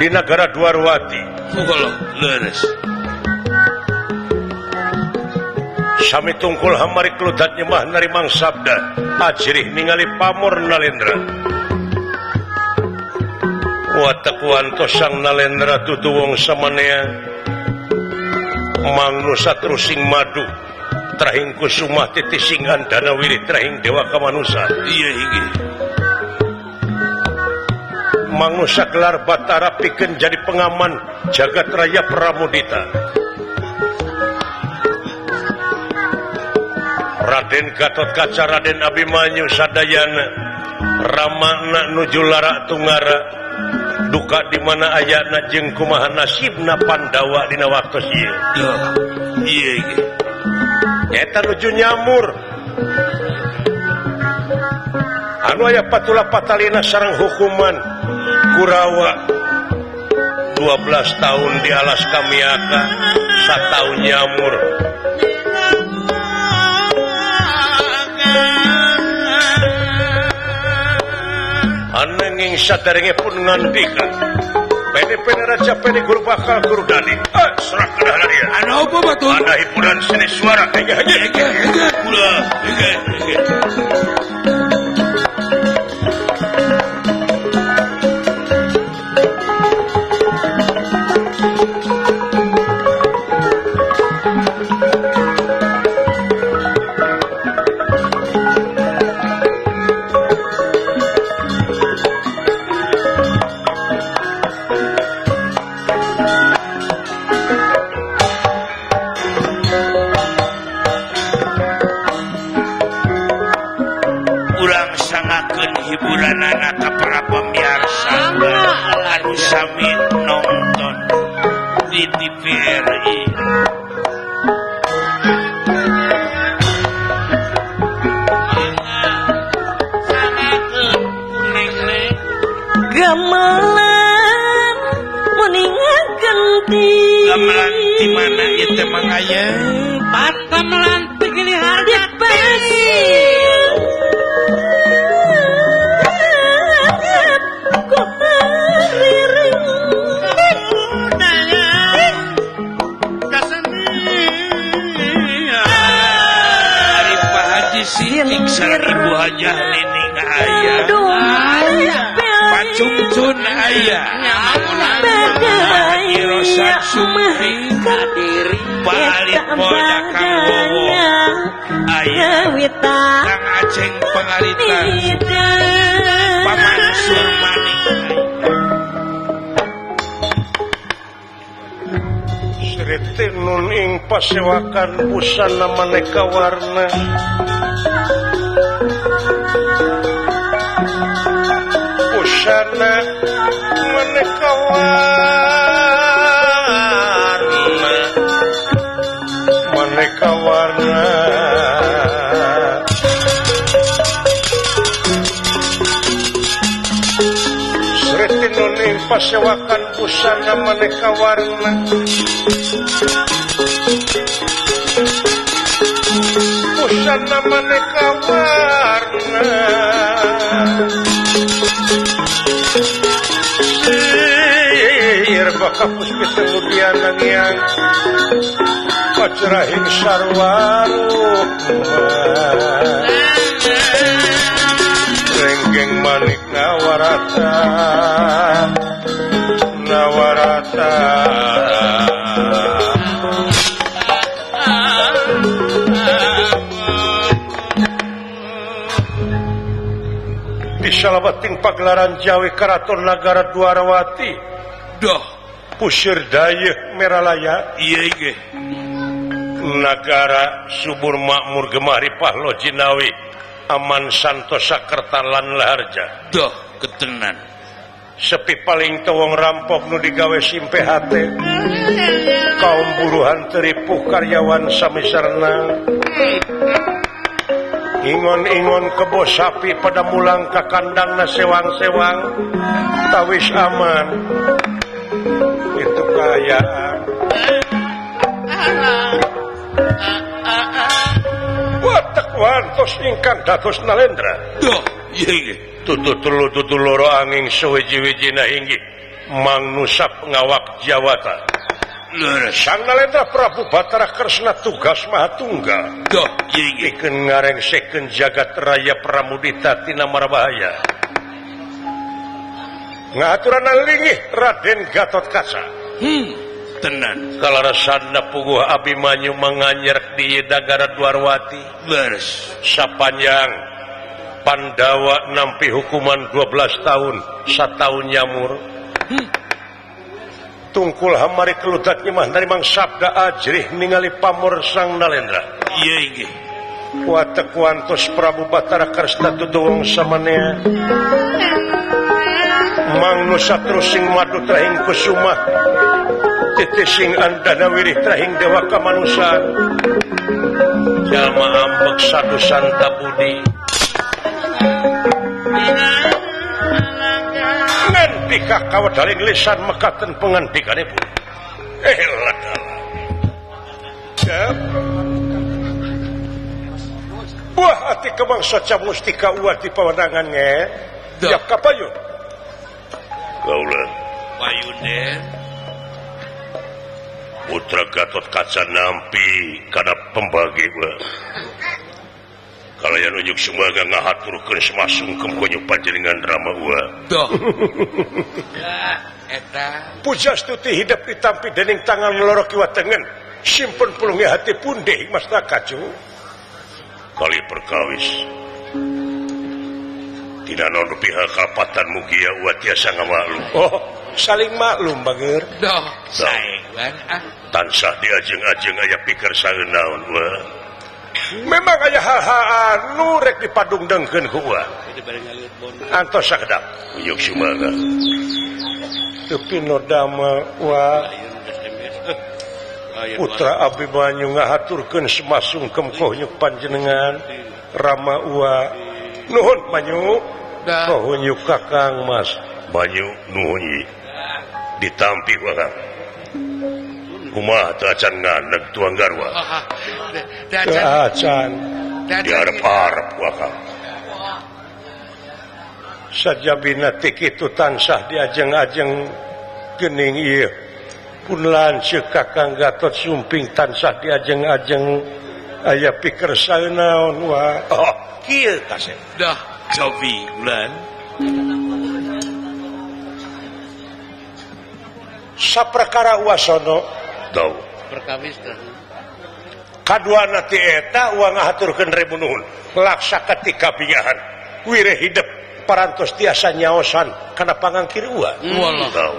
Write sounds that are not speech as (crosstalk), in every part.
di negara Dwarwati. Sami tungkul Hamari Kludat nyemah narimang sabda. Ajrih ningali pamor Nalendra. Watekuanto sang Nalendra tutu wong samanea. Mangnusa terusing madu. Trahing kusumah titisingan dana wirid trahing dewa kamanusa. Iya hinggi mangsa gelar Batara piken jadi pengaman jagat raya Pramudita. Raden Gatot Kaca Raden Abimanyu Sadayana Ramana nuju Lara Tunggara duka di mana ayana jeung kumaha nasibna Pandawa dina waktu ieu. Ieu eta nuju nyamur. Anu aya patula patalina sarang hukuman. Kurawa 12 tahun di alas kamiaka satu tahun nyamur. Anenging saderenge pun ngandika Pene pene raja pene guru bakal guru dani eh, serah ke dalam dia. Ada apa betul ada hiburan seni suara. Ege kula sarang ibu hanya nining aya pacungcun aya Rosan Sumpi kadiri Palit Polda Kang Bowo Aya Kang Aceng Pengalitan Paman Surmani. Sritin nun ing pasewakan busana maneka warna. busana warna meneka warna. Sritinun pasewakan busana meneka warna. Busana meneka warna. पुष्प kemudian yang Pacrahing sarwa Renggeng manik nawarata Nawarata Di salabating pagelaran Jawi Keraton Nagara Dwarawati. Duh. pusir Dayek merahaya negara subur makmur Gemari Pahlo Jinawi. Aman Santosa Kertalan Laharja. Doh ketenan. Sepi paling tewong rampok Nu digawe simPHT kaum buruhan teripuh karyawan samisarna ingon-ingon kebo sapi pada mulang ke kandang na sewang-sewang tawis aman. itu wantos ingkang datus Nalendra. Tutuloro angin sewiji wiji hinggi Mang ngawak pengawak Jawata sang Nalendra Prabu Batara Kresna tugas Maha Tunggal Duh, iken ngareng seken jagat raya Pramudita Tina Marbahaya ngaturan linggih Raden Gatot Kaca. Hmm, tenan. Kalau sana puguh Abimanyu menganyer di Dagara Dwarwati. Bers. sapanjang Pandawa nampi hukuman 12 tahun satu tahun nyamur. Hmm. tungkul hamari keludak mah dari Mang Sabda Ajrih ningali pamor sang Nalendra. Iya ini kuat Prabu Batara Karsta Tudung samanya Mang Nusatruing madu trahing kusuma. Titising Andana wirih trahing Dewa Kamanusan. Jama ambek satu Santa Budi. Ngantikah kawat daling lisan mekatan pengantikan ibu Elah eh, Buah hati kebangsa mustika uati pawanangannya Ya kapayu? putra Gatot kaca nampi karena pembagi kalian semua gak ngahaturkan semasung kemunyu panjenengan drama gua. Tuh. Eta. Puja stuti hidup ditampi dening tangan melorok kiwa tengen simpen pulungnya hati pundeh mas kacu kali perkawis non pihak kapatan mugia buat tiasa maklum. Oh saling maklum bager. Ah. Tansah diajeng-ajeng aya pikir saya naon memang aya hahaan nurek di padung dengken gua antos sakedap uyuk sumaga. Tapi no wa putra abdi banyu ngahaturkeun semasung kemkoh panjenengan. Rama wa nuhun banyu Hunyu kakang Mas Banyu nuhunyi ditampi banget kuma acan nganeg tuang garwa acan diharap harap wakang saja binatik itu tansah diajeng-ajeng gening ieu pun lancik kakang gatot sumping tansah diajeng-ajeng aya pikir saya naon wa oh kieu kasih dah Jovilan saperkara Uwasono K2eta uang ngaturkan rebunuhun laksa ketika biyahan wire hidup parantos tiasa nyaosan. Kana pangangkir ua. Hmm. Uang tau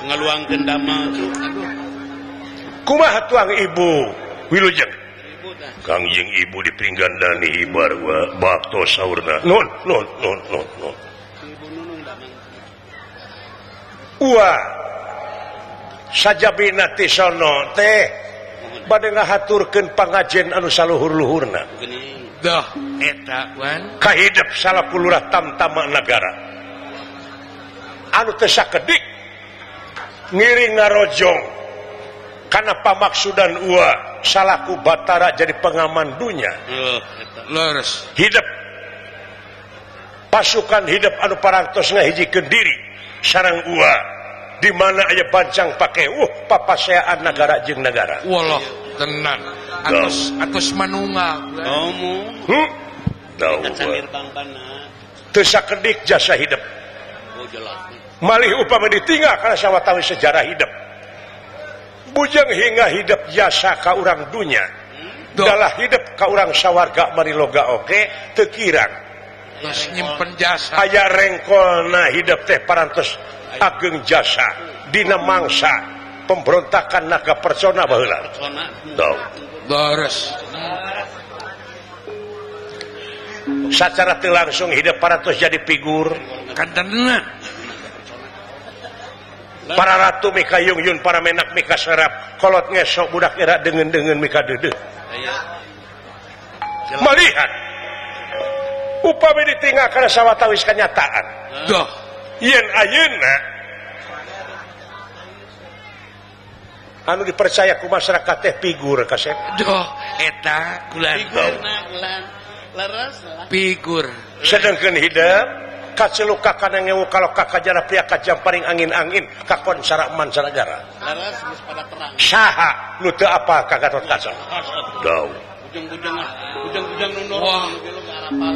ngeluang gendama kumaha tuang ibu? Wilujeng. Kangjing ibu di pinggan Dani Barwa bakto sauna non non non non non Ua. saja binati sono teh. Bade ngahaturkan pangajen anu saluhur-luhurna. Dah. Eta wan. Kahidp salah pulurah tamtama negara. Anu teu sakedik. Ngiring ngarojong. karena pamaksudan ua salahku Batara jadi pengaman dunya oh, hidup. Pasukan hidup anu parantos hiji diri. Sarang ua di mana aja bancang pakai uh papaseaan negara jeng negara. Walah tenan. Atus atus manunga. Kamu hmm? Teu sakedik jasa hidup. Malih upama ditinggal karena sama tahu sejarah hidup. Ujang hingga hidup jasa ka orang dunia adalah hidup ka orang sawwarga Mariloga Oke? Okay, tekirang nyimpen jasa. Aya rengkol nah hidup teh parantos ageng jasa Dina mangsa pemberontakan naga persona bahula secara langsung hidup paratus jadi figur. Kan tenang para Ratu Mikayungyun para menak Mika serap kolot ngesok budak era dengan-dengan Mika Dede melihat. Upami ditinggal karena sawatawis kenyataan. Duh. yen ayeuna anu dipercaya ku masyarakat teh figur kasep Duh, eta kulan. Figur, figur. sedangkan hidup kaceluka kadang ngewu kalau kakak jarak pria kajam paling angin angin kakon sarak mancanegara saha nu teu apa ka Gatot Kaca daun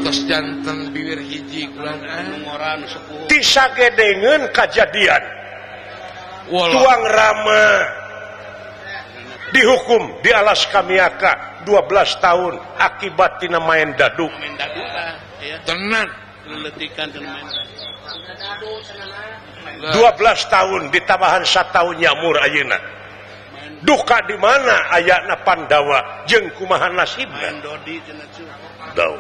Terus jantan bibir hiji kulan eh? nu sepuluh. Tisa gedengen kejadian. Tuang rama dihukum di alas kamiaka 12 tahun akibat tina main dadu. Main dadu lah. Tenang. leletikan dan main 12 tahun ditabahan satu tahun nyamur Ayeuna duka di mana ayatna Pandawa jeung kumaha nasibna Dau.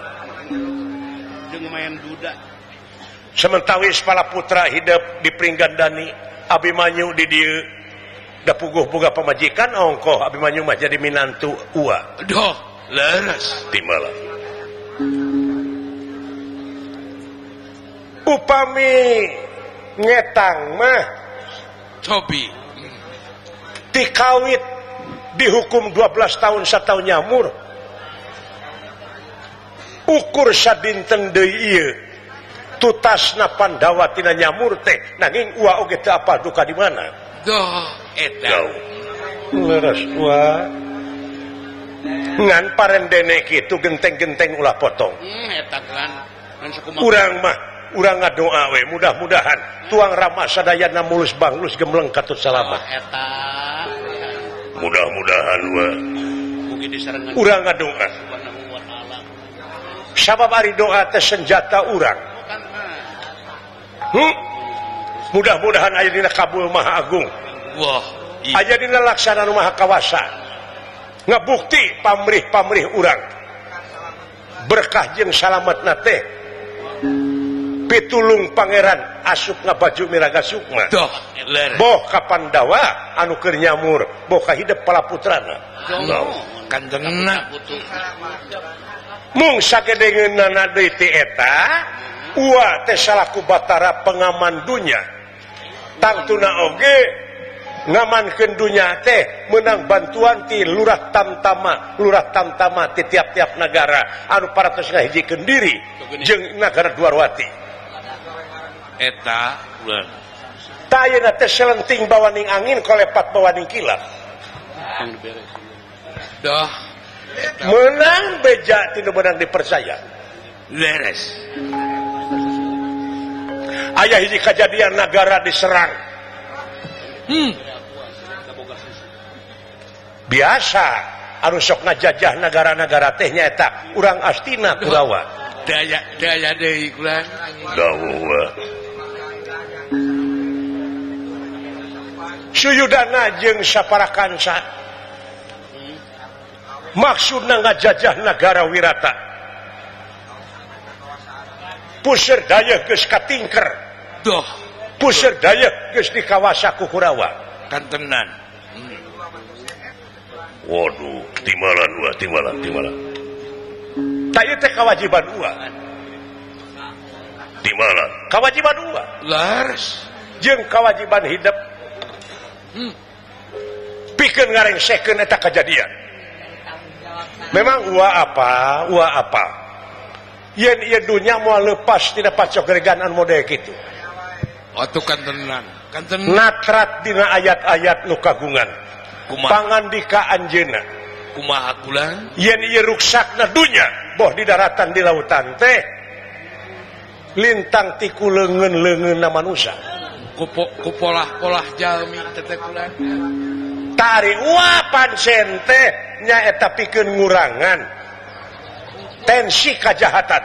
Jeung main duda. Sementawis pala putra hidup di Pringgandani Abimanyu di dieu da puguh-puga pemajikan ongkoh Abimanyu mah jadi minantu ua. Doh, leres timala. upami ngetang mah cobi dikawit dihukum 12 tahun satu nyamur. Ukur sadinten deui tutas na Pandawa tina nyamur teh nanging ua oge teu apa duka di mana? Doh eta. Leres ua. Ngan parendene kitu genteng-genteng ulah potong. Hmm, eta kan urang mah urang nga doa we mudah-mudahan. Tuang Rama Sadayana mulus Banglus gemleng katut salamat mudah-mudahan urang nga doa sabab ari doa teh senjata urang. Hmm? mudah-mudahan aya dina kabul Maha Agung. Wah aja dina laksana Maha Kawasa. Ngabukti pamrih-pamrih urang. Berkah jeung salamat teh. pitulung Pangeran asup ngabaju miraga Sukma. Boh kapan dawa boh boka hidup pala putrana. Putra mungku Batara pengaman dunya. Tangtuna oge ngaman kendunya teh menang bantuan ti lurah tamtama lurah tamtama ti tiap-tiap negara anu paratus hiji kendiri jeng negara Dwarwati. eta selenting bawaning angin kolepat bawaning kilat. Menang beja tidak menang dipercaya. Leres ayah hiji kejadian negara diserang. Hmm. biasa anu sok ngajajah negara-negara tehnya eta urang astina kurawa. Daya daya deui kurang suyudana jeung saparakansa. Maksudna ngajajah negara wirata. Pusir daya geus katingker. Duh. Pusir daya geus di kawasa kukurawa kantenan. Hmm. waduh timalan wa timalan timalan. Tak teh kewajiban dua timalan. Kewajiban dua laras. Jeung kewajiban hidup. pikir ngareng second eta kejadian memang uah apa uah apa? Yen ieu dunya mau lepas tidak pacok gereganan model gitu waktu oh, kan tenan kan tenan natrat dina ayat-ayat nu kagungan. Pangandika anjeuna. Kumaha kulang yen ieu ruksakna dunya boh di daratan di lautan teh lintang tiku leungeun-leungeunna manusia. kupolah-polah Jami tari uapan sentenyaeta pikir ngurangan. Tensi kajahatan.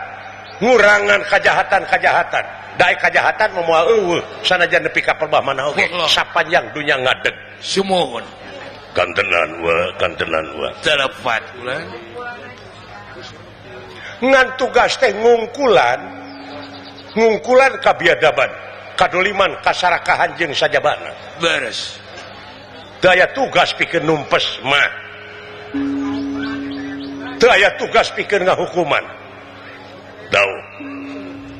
Ngurangan kajahatan-kajahatan. Dari kajahatan memual eueuh. Sana jangan nepi kapal bah mana oke? Okay. sapanjang dunia ngadeg. Sumuhun. Kantenan wa kantenan wa telepat ngan tugas teh ngungkulan. Ngungkulan kabiadaban kaduliman kasarakahan jeung sajabana beres. Daya tugas pikir numpes mah. Daya tugas pikir ngahukuman. Tahu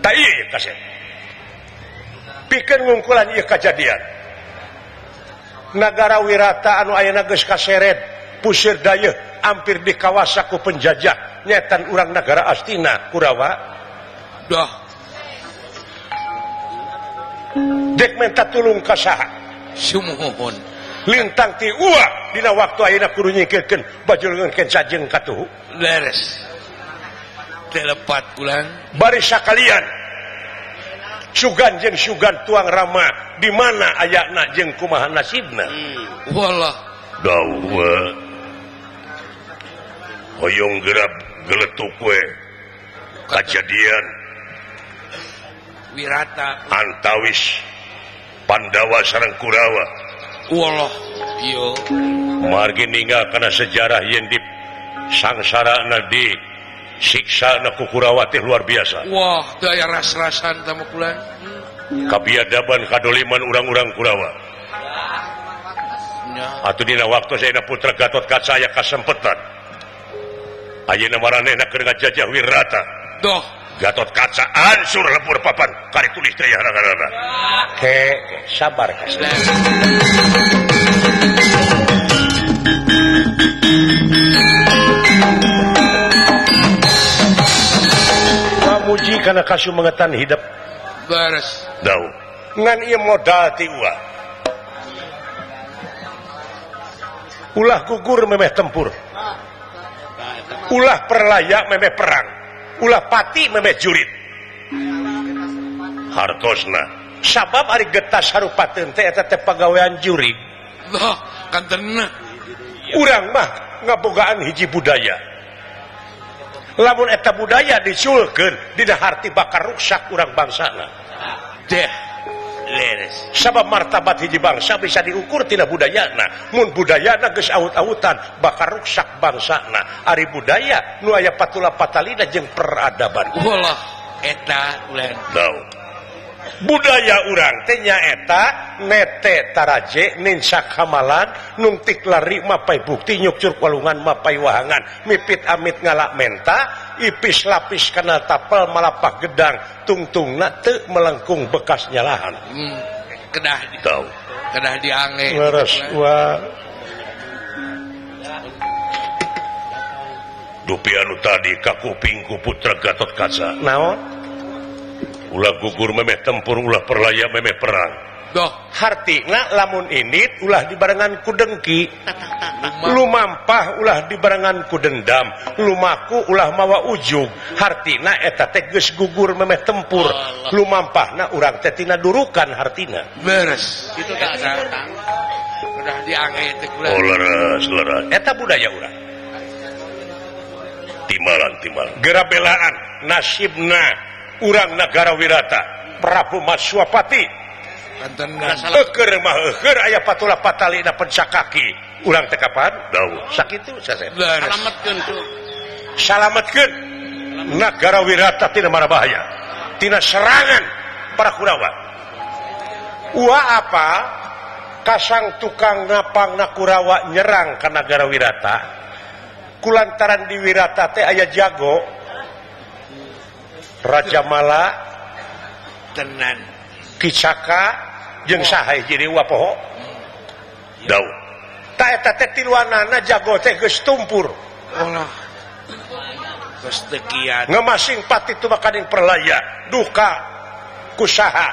tak iya kasih. Pikir ngungkulan iya kejadian negara wirata anu ayah nages kaseret pusir daya hampir di kawasaku penjajah. Nyetan urang negara astina kurawa. Dah. Dek minta tulung kasaha sumuhun. Lintang ti ua dina waktu ayeuna kudu nyingkirkeun bajulungeun ke sajeng katuhu leres. Telepat ulang bari sakalian. Sugan jeung sugan tuang rama. Di mana ayana jeung kumaha nasibna? Hmm. walah dawa. Hoyong gerab geletuk we. Kajadian wirata. Antawis Pandawa sareng Kurawa. Woloh margi ninggal karena sejarah Yendip sangsara Nadi siksa naku Kurawati luar biasa. Wah daya ras-rasan tamukulan kabiadaban kadoliman urang-urang Kurawa. Atau dina waktu saya putra Gatot Kaca aya kasempetan. Ayeuna maranehna keur ngajajah Wirata. Doh. Gatot Kaca ansur lempur papan kari tulis teh harana ke sabar kasih Pamuji karena kasu mengetan hidup Beres. dau. Ngan ieu modal ti ulah. Ulah gugur memeh tempur. Ulah perlaya memeh perang. ulah pati memeh jurid hartosna. Sabab ari getas harupaten teh eta teh pagawean jurig loh kantenna urang mah ngabogaan hiji budaya. Lamun eta budaya diculkeun dina harti bakar ruksak urang bangsana. Deh beres sabab martabat hiji bangsa bisa diukur tidak budayana. Mun budayana geus aut-autan bakar ruksak bangsana. Ari budaya nu aya patula patalina jeung peradaban. Ulah eta ulah no. budaya urang tenyaeta netetaraje ninsa Kamalan nungtik lari mapai bukti nyukcur walungan mapai wahangan. Mipit amit ngalak menta ipis lapis kana tapel malapak gedang tungtung teu melengkung bekas nyalahan. Hmm, kedah di, tahu kedah diange. Leres wa. Dupi anu tadi kakuping ku putra Gatot Kaca. Naon? ulah gugur memeh tempur ulah perlaya memeh perang. Doh. Hartina lamun ini ulah dibarengan ku dengki. Lu mampah ulah dibarengan ku dendam. Lumaku ulah mawa ujung hartina eta teges gugur memeh tempur. Lumampahna lu mampah tina urang tetina durukan hartina. Beres. Itu tak ada teh diangkat oh, leres leres. Eta budaya urang. Timalan timalan. Gera belaan nasibna. urang negara wirata. Prabu Maswapati aya patula patalina pencakaki. Ulang tekapan dauh sakit Salametkeun negara wirata tidak mara bahaya? Tina serangan para Kurawa Ua apa? Kasang tukang ngapang na kurawa nyerang ke negara wirata. Kulantaran di wirata teh ayah jago. Raja mala tenan Kicaka jeung Sahay jadi wapoho teh tiluanana jago teh geus tumpur. Allah. Geus teu kiat. ngemasing pati itu makaning perlaya duka kusaha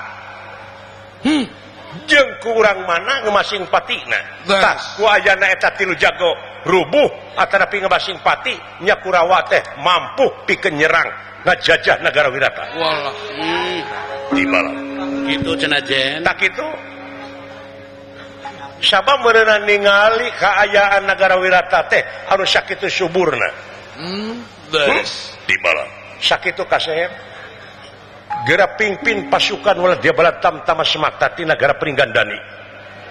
hmm. jeng kurang mana ngemasing patina wayanaeta tilu jago rubuh tapi ngemasing patinya kurawa teh mampu piken nyerang ngajajah negara wirata. Hmm. di malam gitu cenajen tak itu. Sabab merenang ningali keayaan negara wirata teh harus sakit itu suburna? Hmm. hmm. di malam sakit itu kasih gera pingpin pasukan oleh dia balatam tama semata di negara Pringgandani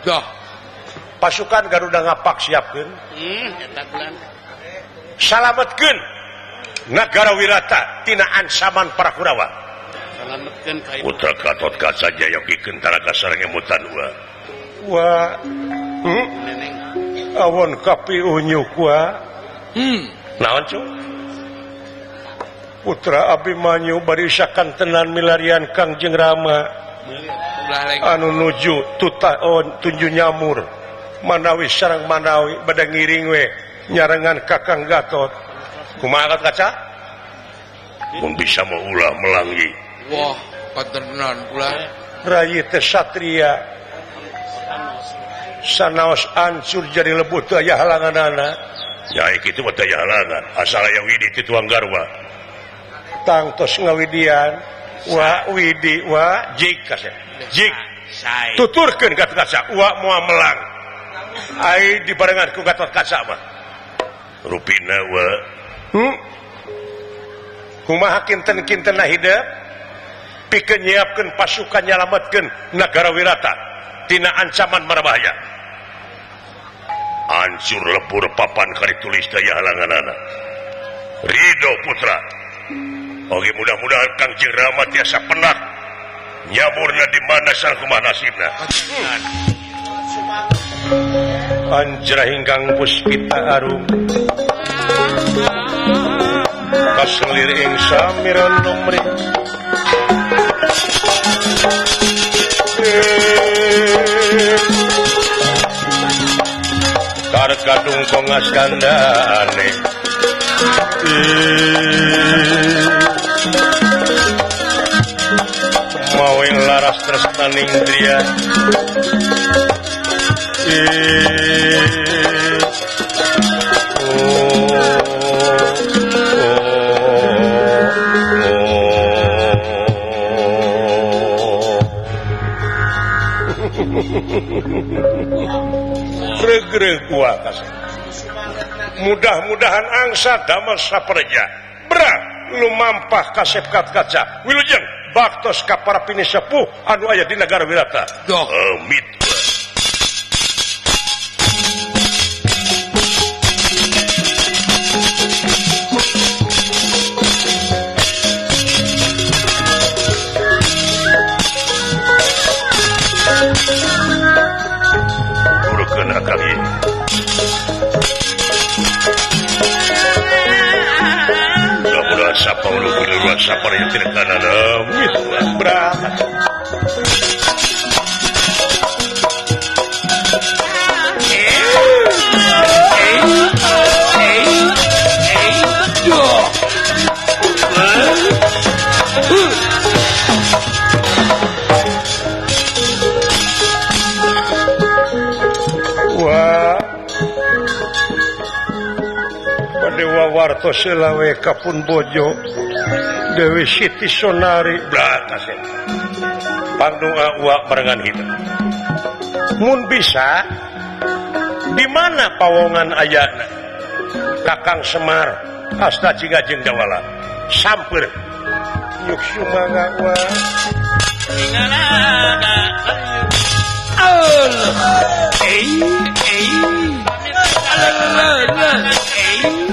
Duh. pasukan Garuda ngapak siapkan. Hmm, salamatkan negara wirata tina ansaman para Kurawa putra Gatot Kaca Jaya bikin taraga sarang emutan wa wa hmm? awon kapi unyuk wa hmm. naon cu Putra Abimanyu barisakan tenan milarian Kangjeng Rama. Anu nuju tuta oh, tunju nyamur. Manawi sarang Manawi badang ngiring we nyarengan Kakang Gatot. Kumaha kaca? Mun bisa mau ulah melangi wah paternan ulah rayi satria. Sanaos ancur jadi lebut aya halangan anak ya itu teh halangan. Asal aya widi itu anggarwa utang tos ngawidian wa widi wa jik. Jik tuturkan ka kaca wa mua melang. Ai dibarengan ku gatot kaca mah. Rupina wa. Hmm? kumaha kinten-kintenna nah pikeun nyiapkeun pasukan nyalametkeun negara wirata. Tina ancaman marbahaya hancur lebur papan kari tulis daya halangan anak. Ridho Putra. Oke mudah-mudahan Kang Jirama tiasa penat. Nyaburna di mana sang kumanasibna. Anjra hinggang puspita arum. Kaselir ing samiran nomri Karkadung kongas kandane mawing laras tresnaning indriya Greg-greg kasih. mudah-mudahan angsa Damasperja bra lumampah kasepkat kaca Wilujeng baktos ka para pini sepuh anu ayah di negara wirata. Domit kali akal ieu. Mudah-mudahan sapa ulu luar sapa yang tidak kanan amit lah Dewa Wartos selawe Kapun Bojo. Dewi Siti Sonari. Barengan itu Mun bisa di mana pawongan ayana Kakang Semar Asta Cigajeng Dawala Samper Yuk Sumagawa Allah Allah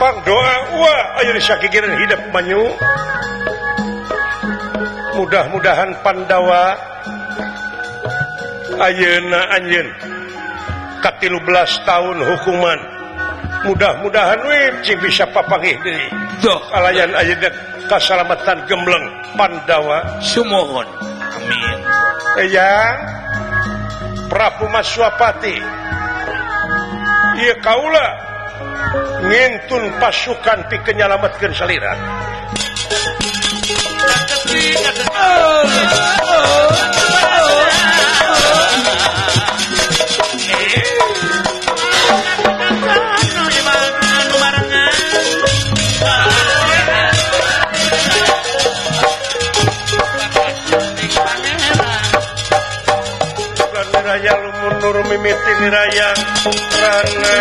gampang doa Wah ayo disakikiran hidup banyu. Mudah-mudahan Pandawa Ayeuna Anjen katilu belas tahun hukuman. Mudah-mudahan wajib bisa papangih deui. Alayan ayeuna keselamatan gembleng Pandawa. Sumohon. Amin. Ya Prabu Maswapati. Iya kaulah ngentun pasukan pi pikirnyalamatkan saliran. Raya lumunur mimiti dirayang rana.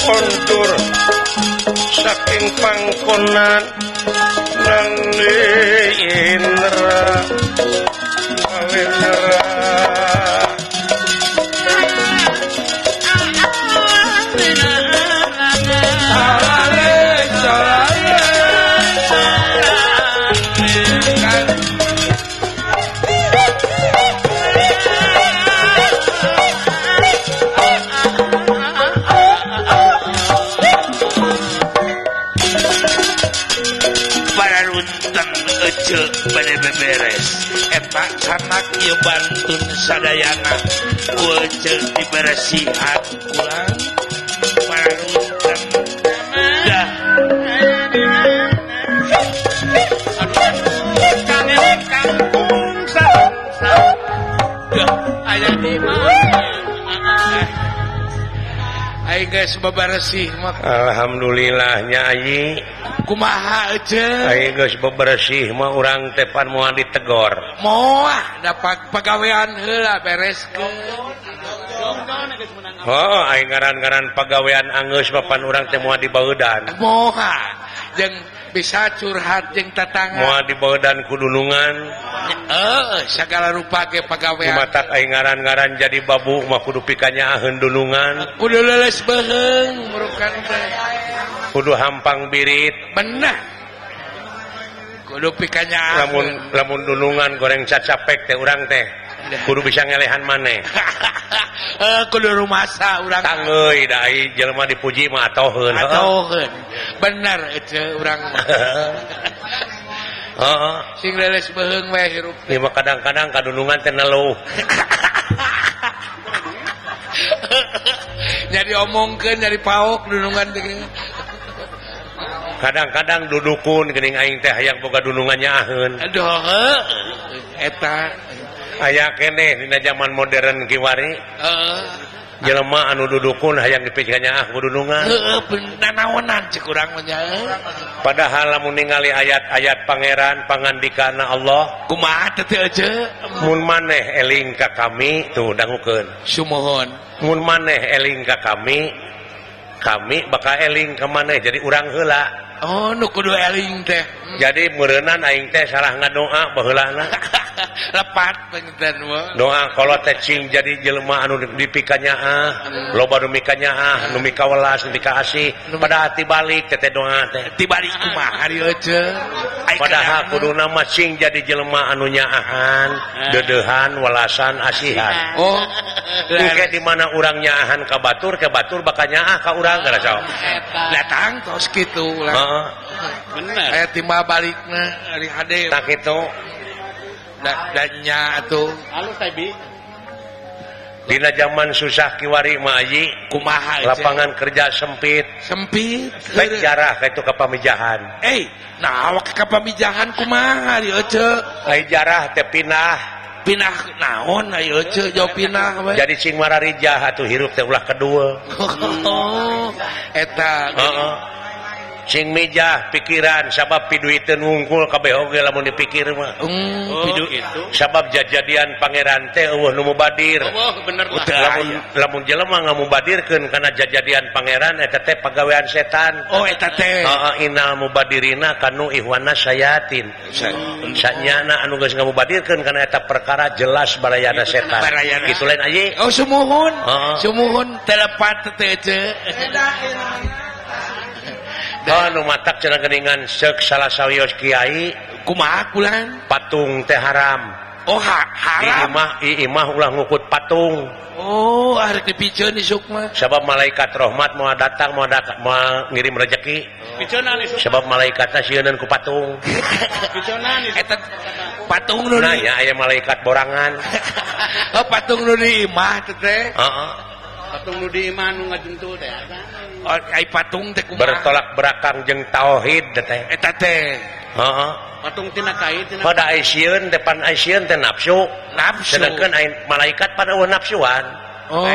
kontur saking pangkonan nang Indra. geus beres eta kana kieu bantuan sadayana. Cuci diberesihan kulang parung dah. Ayeuna kana kampung sa dah mah ai geus alhamdulillah nyayi kumaha geus bebersih urang orang tepan mau ditegor Moal dapat pegaweian heula bereskeun. Oh, aing ngaran-garan pegaweian Angus papan urang teh moal dibaeudan. Moal. jeng bisa curhat jeng tetangga moal di kudunungan. Eh segala rupa ke pegawai mata ngaran-garan jadi babu mah kudu pikannya ahen dunungan. Kudu leles beheng merukan kudu hampang birit. Benar kudu pikannya lamun lamun dunungan goreng cacapek teh urang teh. kudu bisa ngelehan maneh (laughs) eh, kudu rumasa urang tanggeuy ai jelema dipuji mah atoheun atoheun bener itu urang (laughs) Heeh. Sing leles beheung wae hirup. Ieu mah kadang-kadang kadunungan teh neluh. (laughs) Jadi omongkeun dari paok dunungan teh kadang-kadang dudukun geuning aing teh hayang boga dunungannya aheun. Aduh. Eta aya kene dina zaman modern kiwari uh, jelema anu dudukun hayang dipikirnya ah kudunungan urang nanaonan kurang padahal lamun ningali ayat-ayat pangeran pangandikana Allah kumaha teh aja? mun maneh eling ka kami tuh dangukeun. Sumohon. Mun maneh eling ka kami kami bakal eling ka maneh jadi urang heula. Oh, eling teh. Jadi merenan aing teh salah nggak (laughs) doa lepat doa kalau tecing jadi jelma anu dipikannya ah. Hmm. Loba numikanya ah. Numika welas numika asih pada hati balik teteh doa teh. Tibalik kumaha dieu padahal kudu nama cing jadi jelma anunya ahan hmm. dedehan welasan asihan. Oh. (laughs) Oke di mana orangnya ahan ke batur bakanya ah ka urang gara nah tangtos gitu lah bener. Saya timba hade. Tak itu dannya tuh Dina zaman susah Kiwari mah ayi. Kumaha lapangan kerja sempit. Sempit. Baik jarah itu ka pamijahan. Eh nah awak ka pamijahan kumaha di oce ai jarah teh pindah pindah naon ayo oce jauh pindah we. jadi sing mararijah atuh hirup teh ulah kedua. (laughs) Oh, eta. Uh -uh. sing mijah pikiran sabab piduiten ngungkul KBOG lamun dipikir mah. Mm, oh, oh gitu. sabab jajadian pangeran teh eueuh nu mubadir. Oh, bener lah. Lamun, lamun jelema ngamubadirkeun kana jajadian pangeran eta teh pagawean setan. Oh eta teh. Heeh inal mubadirina kanu ihwana sayatin. Oh, sanyana anu geus ngamubadirkeun kana eta perkara jelas barayana setan. barayana. Kitu lain aye oh sumuhun. Heeh. Sumuhun telepat teh teu mataningan salah kiai. Kyai kulan? Patung teh haram. Oh imah ulang ngukut patung. Oh sebab malaikat rahmat mau datang mau datang mengirim rezeki oh. sebab malaikat nasional ku patung. (laughs) Patung nanya aya malaikat borangan. (laughs) Oh patung Imah uh -uh. Patung nu diiman nu ngajuntu teh oh ai patung teh kumaha? Bertolak belakang jeung tauhid teh eta teh. Heeh. Patung tina kai tina pada aisieun depan aisieun teh nafsu nafsu sedangkan ai malaikat pada eueuh nafsuan oh.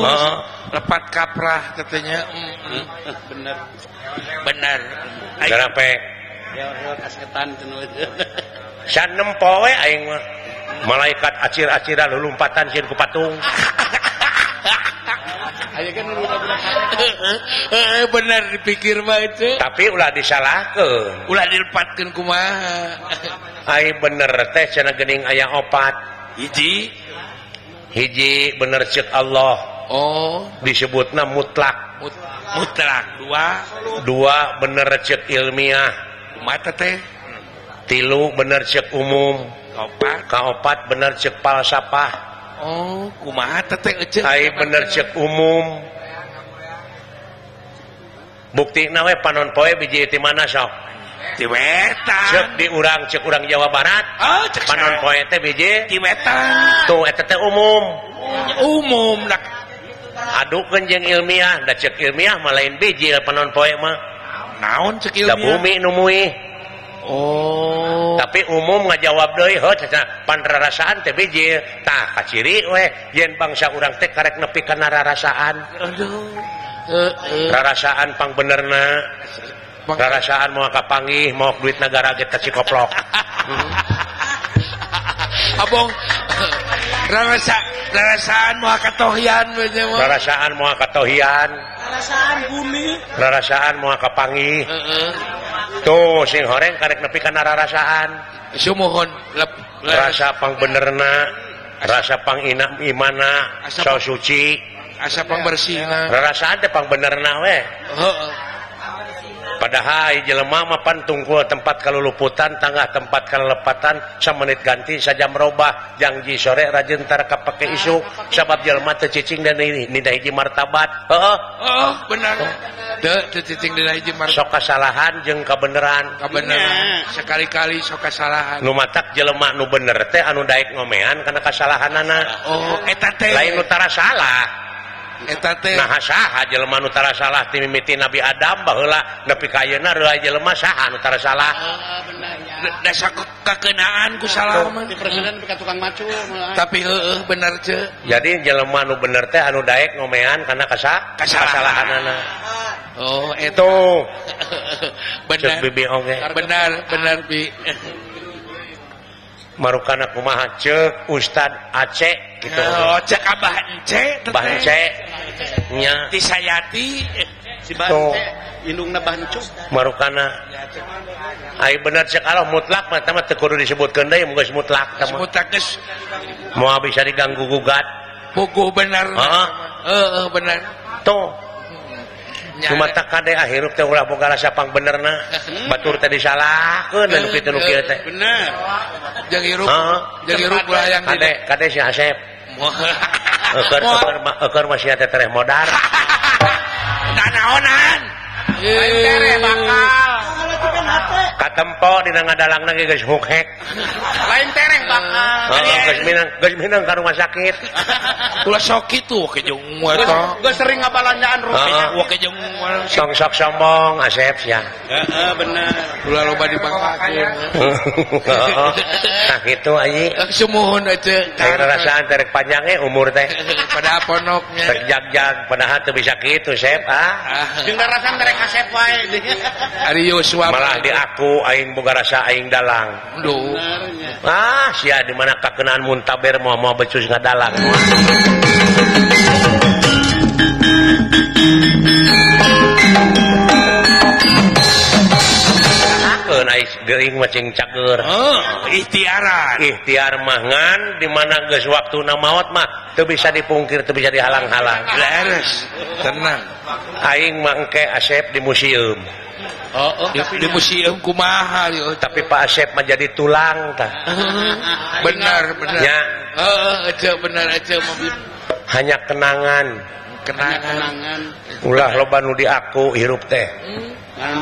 Heeh. lepat kaprah tetenya mm, mm. Bener. Bener. Ai- Garape Ya kasetan cenah (laughs) sanem poe aing mah. Malaikat acir-aciran lulumpatan sieun ku patung. (laughs) (laughs) bener eh, dipikir tapi ulah disalahkeun. Ulah dilepatkeun kuma Hai bener teh cenaing ayam opat. Hiji. Hiji bener cek Allah. Oh. Disebutna mutlak. Mut mutlak. Dua. Dua bener cek ilmiah. Mata teh tilu bener cek umum. Opat. Kaopat bener cek falsafah. Oh kumaha bener cek umum. Bukti nawe panon poe biji di mana sok di wetan cek di urang cek urang Jawa Barat. Oh, cek panon poe teh biji. Di wetan tuh eta teh umum. Umum nak adukeun jeung ilmiah. Da cek ilmiah mah lain biji panon poe mah. Naon cek ilmiah? da bumi numui. Oh. tapi umum ngajawab deui heuh cenah pan rarasaan teh panrasaan tah kaciri we yen bangsa urang teh karek nepi karena rasaan rarasaan pang benerna. Rarasaan mau kapanggih mau duit negara kita cikoplok. (laughs) Abong rarasaan mua katohian rarasaan mua katohian. Rarasaan mau kapanggih Heeh. tuh sing horeng karek nepi kana rarasaan. Sumuhun rasa pang benerna rasa pang ina imana so suci. Asa pang bersih rarasaan teh pang benerna we padahal jelema mah pan tungkul tempat kaluluputan tangga tempat kalelepatan semenit ganti saja merubah janji sore rajentar kapake ah, isuk. sahabat jelema tercicing dan ini nida hiji martabat. Oh, oh. Benar oh. tercicing dina hiji martabat. Sok kesalahan jeng kebenaran kebenaran sekali-kali sok kesalahan nu matak jelema nu bener teh anu daek ngomean karena kesalahan anak oh eta teh. Lain utara salah. Jelmanutara salah timimiti Nabi Adam bahlah jelema saha jelma Nutara salah. Dasa kekenaanku salah tapi eh, eh, bener ce jadi jelema nu bener teh anu Daek ngomean karena kasa kesalahan anak Oh itu (laughs) bener benar. Benar (laughs) marukana kumaha ceuk Ustad Aceh gitu. Eh, oh, cek abah Aceh ah, bahan cek nya. Disayati si Bante indungna bancuk. marukana. Ai bener cek Allah mutlak mah tama teu kudu disebutkeun deui muga mutlak tama. Mutlak geus. Moal bisa diganggu gugat. Buku bener. Heeh. Uh, uh, bener. Tuh. cuma tak kade ahirup teh ulah boga rasa pang bener (laughs) hmm. batur teh disalahkeun anu kitu nu kieu eh, teh bener. Jeung hirup jeung hirup ulah yang kade kade si Asep Eker, eker, eker masih ada tereh modar. (laughs) Danaonan. Tereh eh. bakal. katempo di ngadalang lagi guys hukhek lain tereng pak. Guys minang guys minang ke rumah sakit. (laughs) Ulah sok itu ke jeung eta geus sering ngabalanjaan rupanya. Uh, ke jeung song sok sombong asep ya heeh bener. Ulah loba dipangkakeun nah kitu ayi sumuhun aja teh rasaan terek panjangnya umur teh. (laughs) Pada ponoknya. Terek jag-jag padahal teu bisa kitu sep ah. Jeung rasaan terek asep wae. Ari Yusuf malah diaku aing boga rasa aing dalang. Duh. Ah sia di mana kakenaan muntaber mau mau becus ngadalang. Gering macing cager. Oh, ikhtiaran. Ikhtiar mangan di mana geus waktuna maot mah teu bisa dipungkir teu bisa dihalang-halang. Leres. tenang. Aing mangke asep di museum. Oh, oh, di, di museum kumaha oh, tapi Pak Asep menjadi tulang tah. (laughs) Ah, ah, ah, benar benar. Ya. Oh, oh aja benar aja mobil. Hanya kenangan. Kenangan. kenangan. Ulah loba nu di aku hirup teh. Hmm.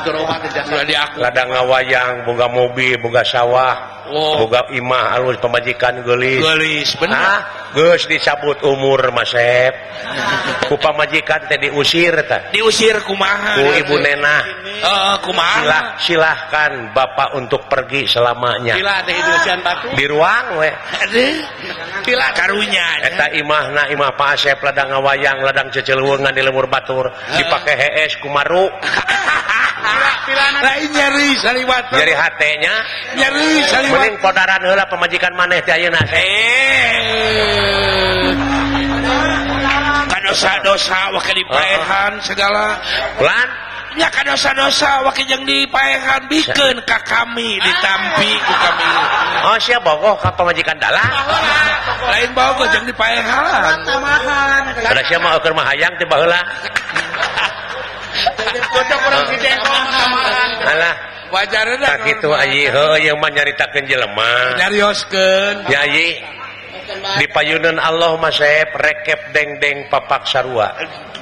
Ulah di aku. Ladang ngawayang, boga mobil, boga sawah, oh. boga imah alus pemajikan gelis. Gelis, benar. Ah? geus dicabut umur Masep kupa majikan teh diusir teh diusir kumaha? Ku ibu nena. Heeh kumaha? Silah, silahkan bapak untuk pergi selamanya. Bila teh hidusan batu? Di ruang we. Bila karunya eta imahna imah Pak Asep ladang ngawayang ladang cecelungan di lemur batur. Dipake hees kumaru. (laughs) nyeri nyeri hatnya nyeri kodaran hela pemajikan maneh dayuna eh. dosa-dosa wakil dipaehan ah. segala. Pelan nya ka dosa-dosa wakil yang dipaehan bikin ka kami ditampi ku kami. Oh siap bogoh ka pemajikan dalang. Lain bogoh yang dipaehan udah siap mau keur mahayang teh baheula (laughs) nyaritakan jelemahyi di payunan Allah Masep rekep dengdeng papak sarua.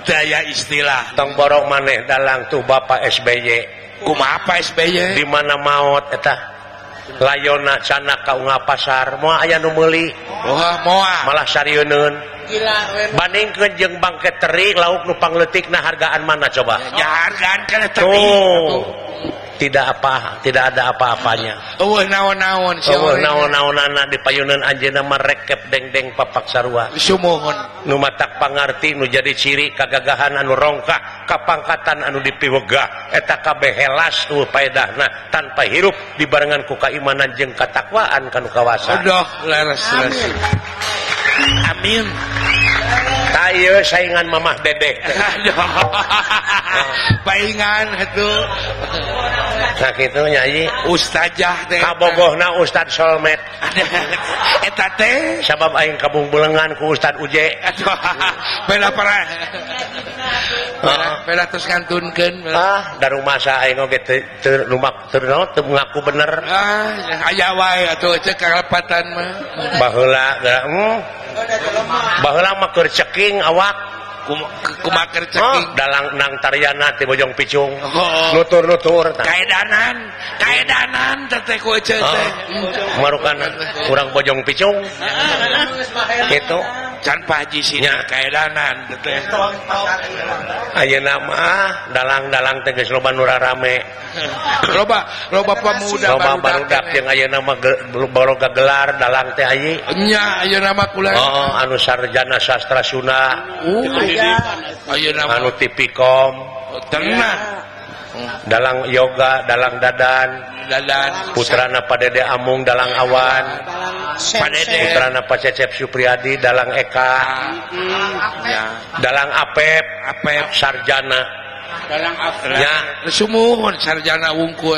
Daya istilah. Tong borong maneh dalang tuh Bapak SBY kuma apa SBY di mana maut eta? Layona cana kau nga pasar. Mau aya numeli moal malah Sariunun bandingkan jeng bangket terik lauk nupangletik nah hargaan mana coba? Ya, hargaan oh. tidak apa tidak ada apa-apanya. Eueuh naon-naon oh, naon-naon di payunan Anjna merekep dengdeng papak sarwa Sumohon numatak pangarti nu jadi ciri kagagahan anu rongkah kapangkatan anu dipiwegah eta kabeh helas nu paedahna tanpa hirup dibarengan ku keimanan jeung katakwaan kanu kawasan. Aduh, leres, leres. Amém. Ayo saingan mamah dedek palingan (laughs) ah, ah. tuh sakit nah, nyanyi teh. Kabogohna Ustad Solmet. Sabab Aing kabungbulengan ku Ustad Uje. Bela para. Bela ah. terus ngantunkan ah dari rumah saya Aing teu rumah terno ngaku bener. Ah ayah wae atau cek kalepatan mah. Bahula hmm. bahula makur ceki. ceking awak. Kum- kumaker oh, dalang nang tariana ti bojong picung. Oh. nutur-nutur kaedanan kaedanan teteh ku ece Oh, teh. Marukan kurang bojong picung. Gitu. can Haji sinya kaedanan Ayo nama dalang-dalang teges loba nura rame (laughs) loba loba pemuda loba barudak yang mah nama baroga gelar dalang teh ayi nya ayeuna nama kula oh, oh anu sarjana sastra sunda. Uh, ayo nama. Anu tipikom. Oh, Tenang dalang yoga dalang dadan. Dadan. Putrana Padede Amung dalang awan. Putrana Pak Cecep Supriyadi dalang Eka. Dalang Apep. Apep. Sarjana. summohon sarjana wungku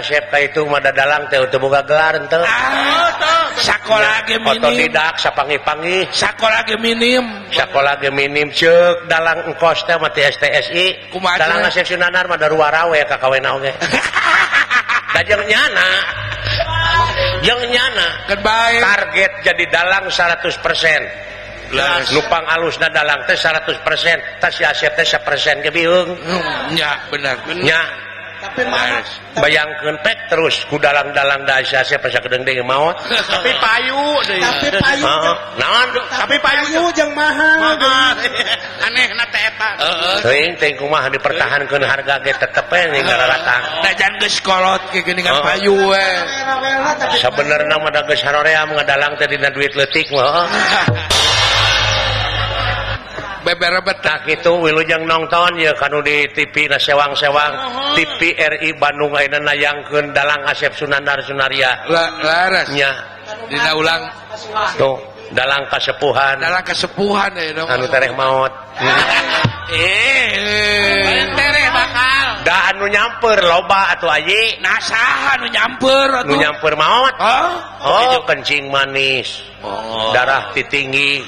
siapa itu mada dalang boga gelar ah, sekolah tidak sapangi-pangi. Sekolah minim. Sekolah minim cek dalang engkos teh mati STSI dalang seksi nanar mada ruarawe kakawin oge (laughs) dajeng nyana. Yang nyana. Target jadi dalang 100% Las. lupang alus na dalang teh 100% tas si Asep teh 1% ge biung ya benar nya tapi mana bayangkan pek terus ku dalang-dalang da si Asep pas kedeng deng mau tapi payu deui tapi payu naon tapi payu jeung mahal aneh na teh eta teuing teuing kumaha dipertahankeun harga ge tetep ning rata da geus kolot ge geuningan payu we sabenerna mah da geus haroream ngadalang teh dina duit leutik mah beberebetah gitu Wilujeng nonton ya kan di TV na sewang-sewang TV RI Bandung Aina nayangkeun dalang Asep Sunandar Sunaria. Larasnya. Dina ulang. Tuh, dalang kasepuhan. Dalang kesepuhan ya dong. Anu tereh maut. Eh, eh. tereh bakal Da anu nyamper loba atau ayi nasahan anu nyamper anu nyamper maut oh, oh kencing manis. Oh. darah titinggi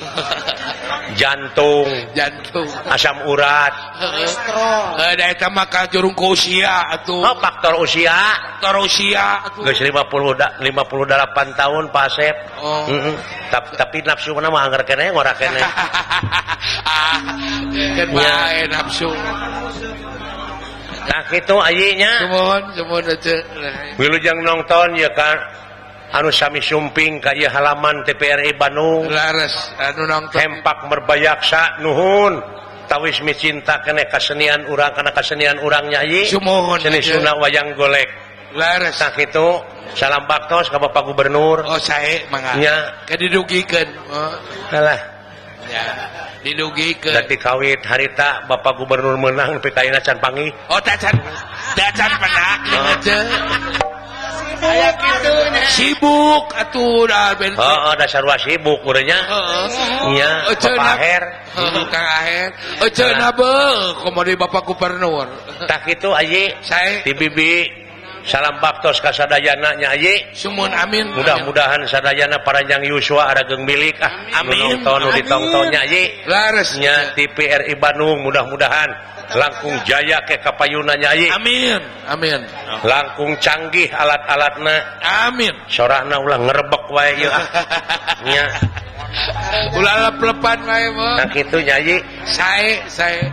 jantung. Jantung. Asam urat. Kolesterol eh, da eta mah ka jurung ku usia atuh. Oh, faktor usia. Faktor usia atuh. Geus 50 da, 58 tahun Pak Asep. Oh. mm -mm. Ta tapi nafsu mana mah anggar kene ngora kene (laughs) ah kan bae eh, nafsu. nah itu aynyajang nonton ya kan anu Sami Sumping kay halaman TPRI Bandung. Tempak merbayaksa Nuhun. Tawis micinta kene kesenian urang karena kesenian urang nyayi seni Sunnah wayang golek. Lares. Nah, itu salam baktos ke Bapak Gubernur. Oh, saya didugikan oh. didugi ke kawit harita Bapak Gubernur menang PK can pangi. Oh, tacan, tacan penak, sibuk atur oh, oh dasar sibuk kurnya oh, oh. hmm. Bapak Gubernur? Tak itu Aji. Saya dibibi salam baktos kasadayananya Sumun amin. Mudah-mudahan sadayana paranjang Yusua ada geng milik ah. Amin. Tahun ditontonnya laresnya TPRI Bandung mudah-mudahan. Langkung Jaya ke kapayunanya amin. Amin. Langkung canggih alat-alatna. Amin. Sorana ulah ngerebek wae yuk ah. ulah lepat wae nah gitu nyayi saya saya